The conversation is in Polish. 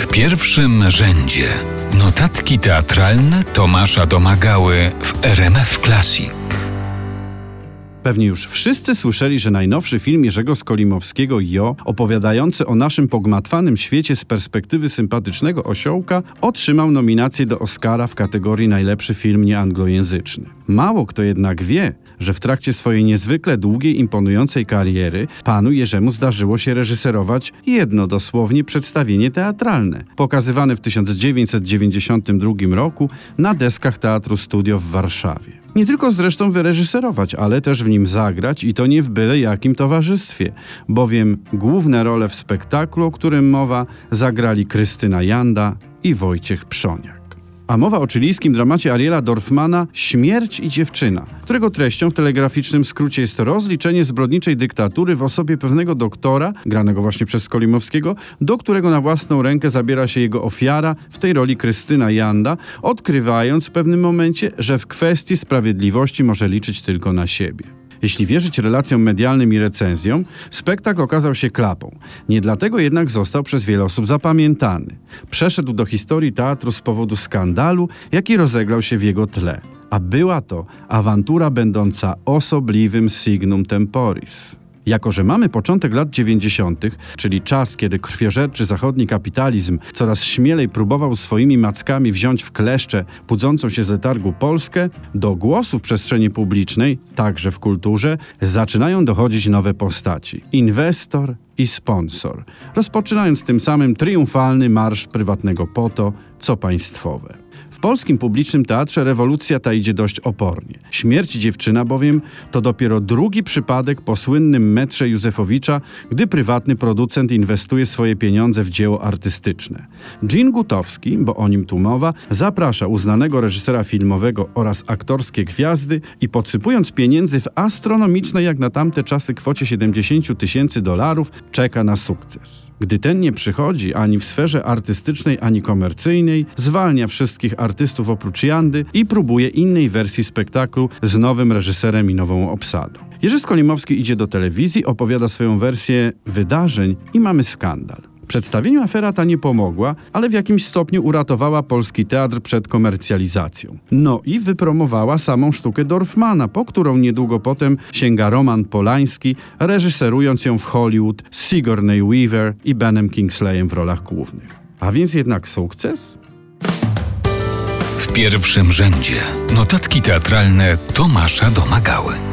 W pierwszym rzędzie notatki teatralne Tomasza Domagały w RMF Classic. Pewnie już wszyscy słyszeli, że najnowszy film Jerzego Skolimowskiego Jo, opowiadający o naszym pogmatwanym świecie z perspektywy sympatycznego osiołka, otrzymał nominację do Oscara w kategorii najlepszy film nieanglojęzyczny. Mało kto jednak wie, że w trakcie swojej niezwykle długiej, imponującej kariery panu Jerzemu zdarzyło się reżyserować jedno dosłownie przedstawienie teatralne, pokazywane w 1992 roku na deskach Teatru Studio w Warszawie. Nie tylko zresztą wyreżyserować, ale też w nim zagrać i to nie w byle jakim towarzystwie, bowiem główne role w spektaklu, o którym mowa, zagrali Krystyna Janda i Wojciech Przoniak a mowa o chilijskim dramacie Ariela Dorfmana Śmierć i dziewczyna, którego treścią w telegraficznym skrócie jest rozliczenie zbrodniczej dyktatury w osobie pewnego doktora, granego właśnie przez Skolimowskiego, do którego na własną rękę zabiera się jego ofiara, w tej roli Krystyna Janda, odkrywając w pewnym momencie, że w kwestii sprawiedliwości może liczyć tylko na siebie. Jeśli wierzyć relacjom medialnym i recenzjom, spektakl okazał się klapą. Nie dlatego jednak został przez wiele osób zapamiętany. Przeszedł do historii teatru z powodu skandalu, jaki rozegrał się w jego tle. A była to awantura będąca osobliwym signum temporis. Jako, że mamy początek lat 90., czyli czas, kiedy krwiożerczy zachodni kapitalizm coraz śmielej próbował swoimi mackami wziąć w kleszcze pudzącą się z letargu Polskę, do głosu w przestrzeni publicznej, także w kulturze, zaczynają dochodzić nowe postaci. Inwestor i sponsor, rozpoczynając tym samym triumfalny marsz prywatnego po to, co państwowe. W polskim publicznym teatrze rewolucja ta idzie dość opornie. Śmierć dziewczyna bowiem to dopiero drugi przypadek po słynnym metrze Józefowicza, gdy prywatny producent inwestuje swoje pieniądze w dzieło artystyczne. Jean Gutowski, bo o nim tu mowa, zaprasza uznanego reżysera filmowego oraz aktorskie gwiazdy i podsypując pieniędzy w astronomicznej jak na tamte czasy kwocie 70 tysięcy dolarów, czeka na sukces. Gdy ten nie przychodzi ani w sferze artystycznej, ani komercyjnej, zwalnia wszystkich artystów oprócz Jandy i próbuje innej wersji spektaklu z nowym reżyserem i nową obsadą. Jerzy Skolimowski idzie do telewizji, opowiada swoją wersję wydarzeń i mamy skandal. Przedstawieniu afera ta nie pomogła, ale w jakimś stopniu uratowała polski teatr przed komercjalizacją. No i wypromowała samą sztukę Dorfmana, po którą niedługo potem sięga Roman Polański, reżyserując ją w Hollywood z Sigourney Weaver i Benem Kingsleyem w rolach głównych. A więc jednak sukces? W pierwszym rzędzie notatki teatralne Tomasza Domagały.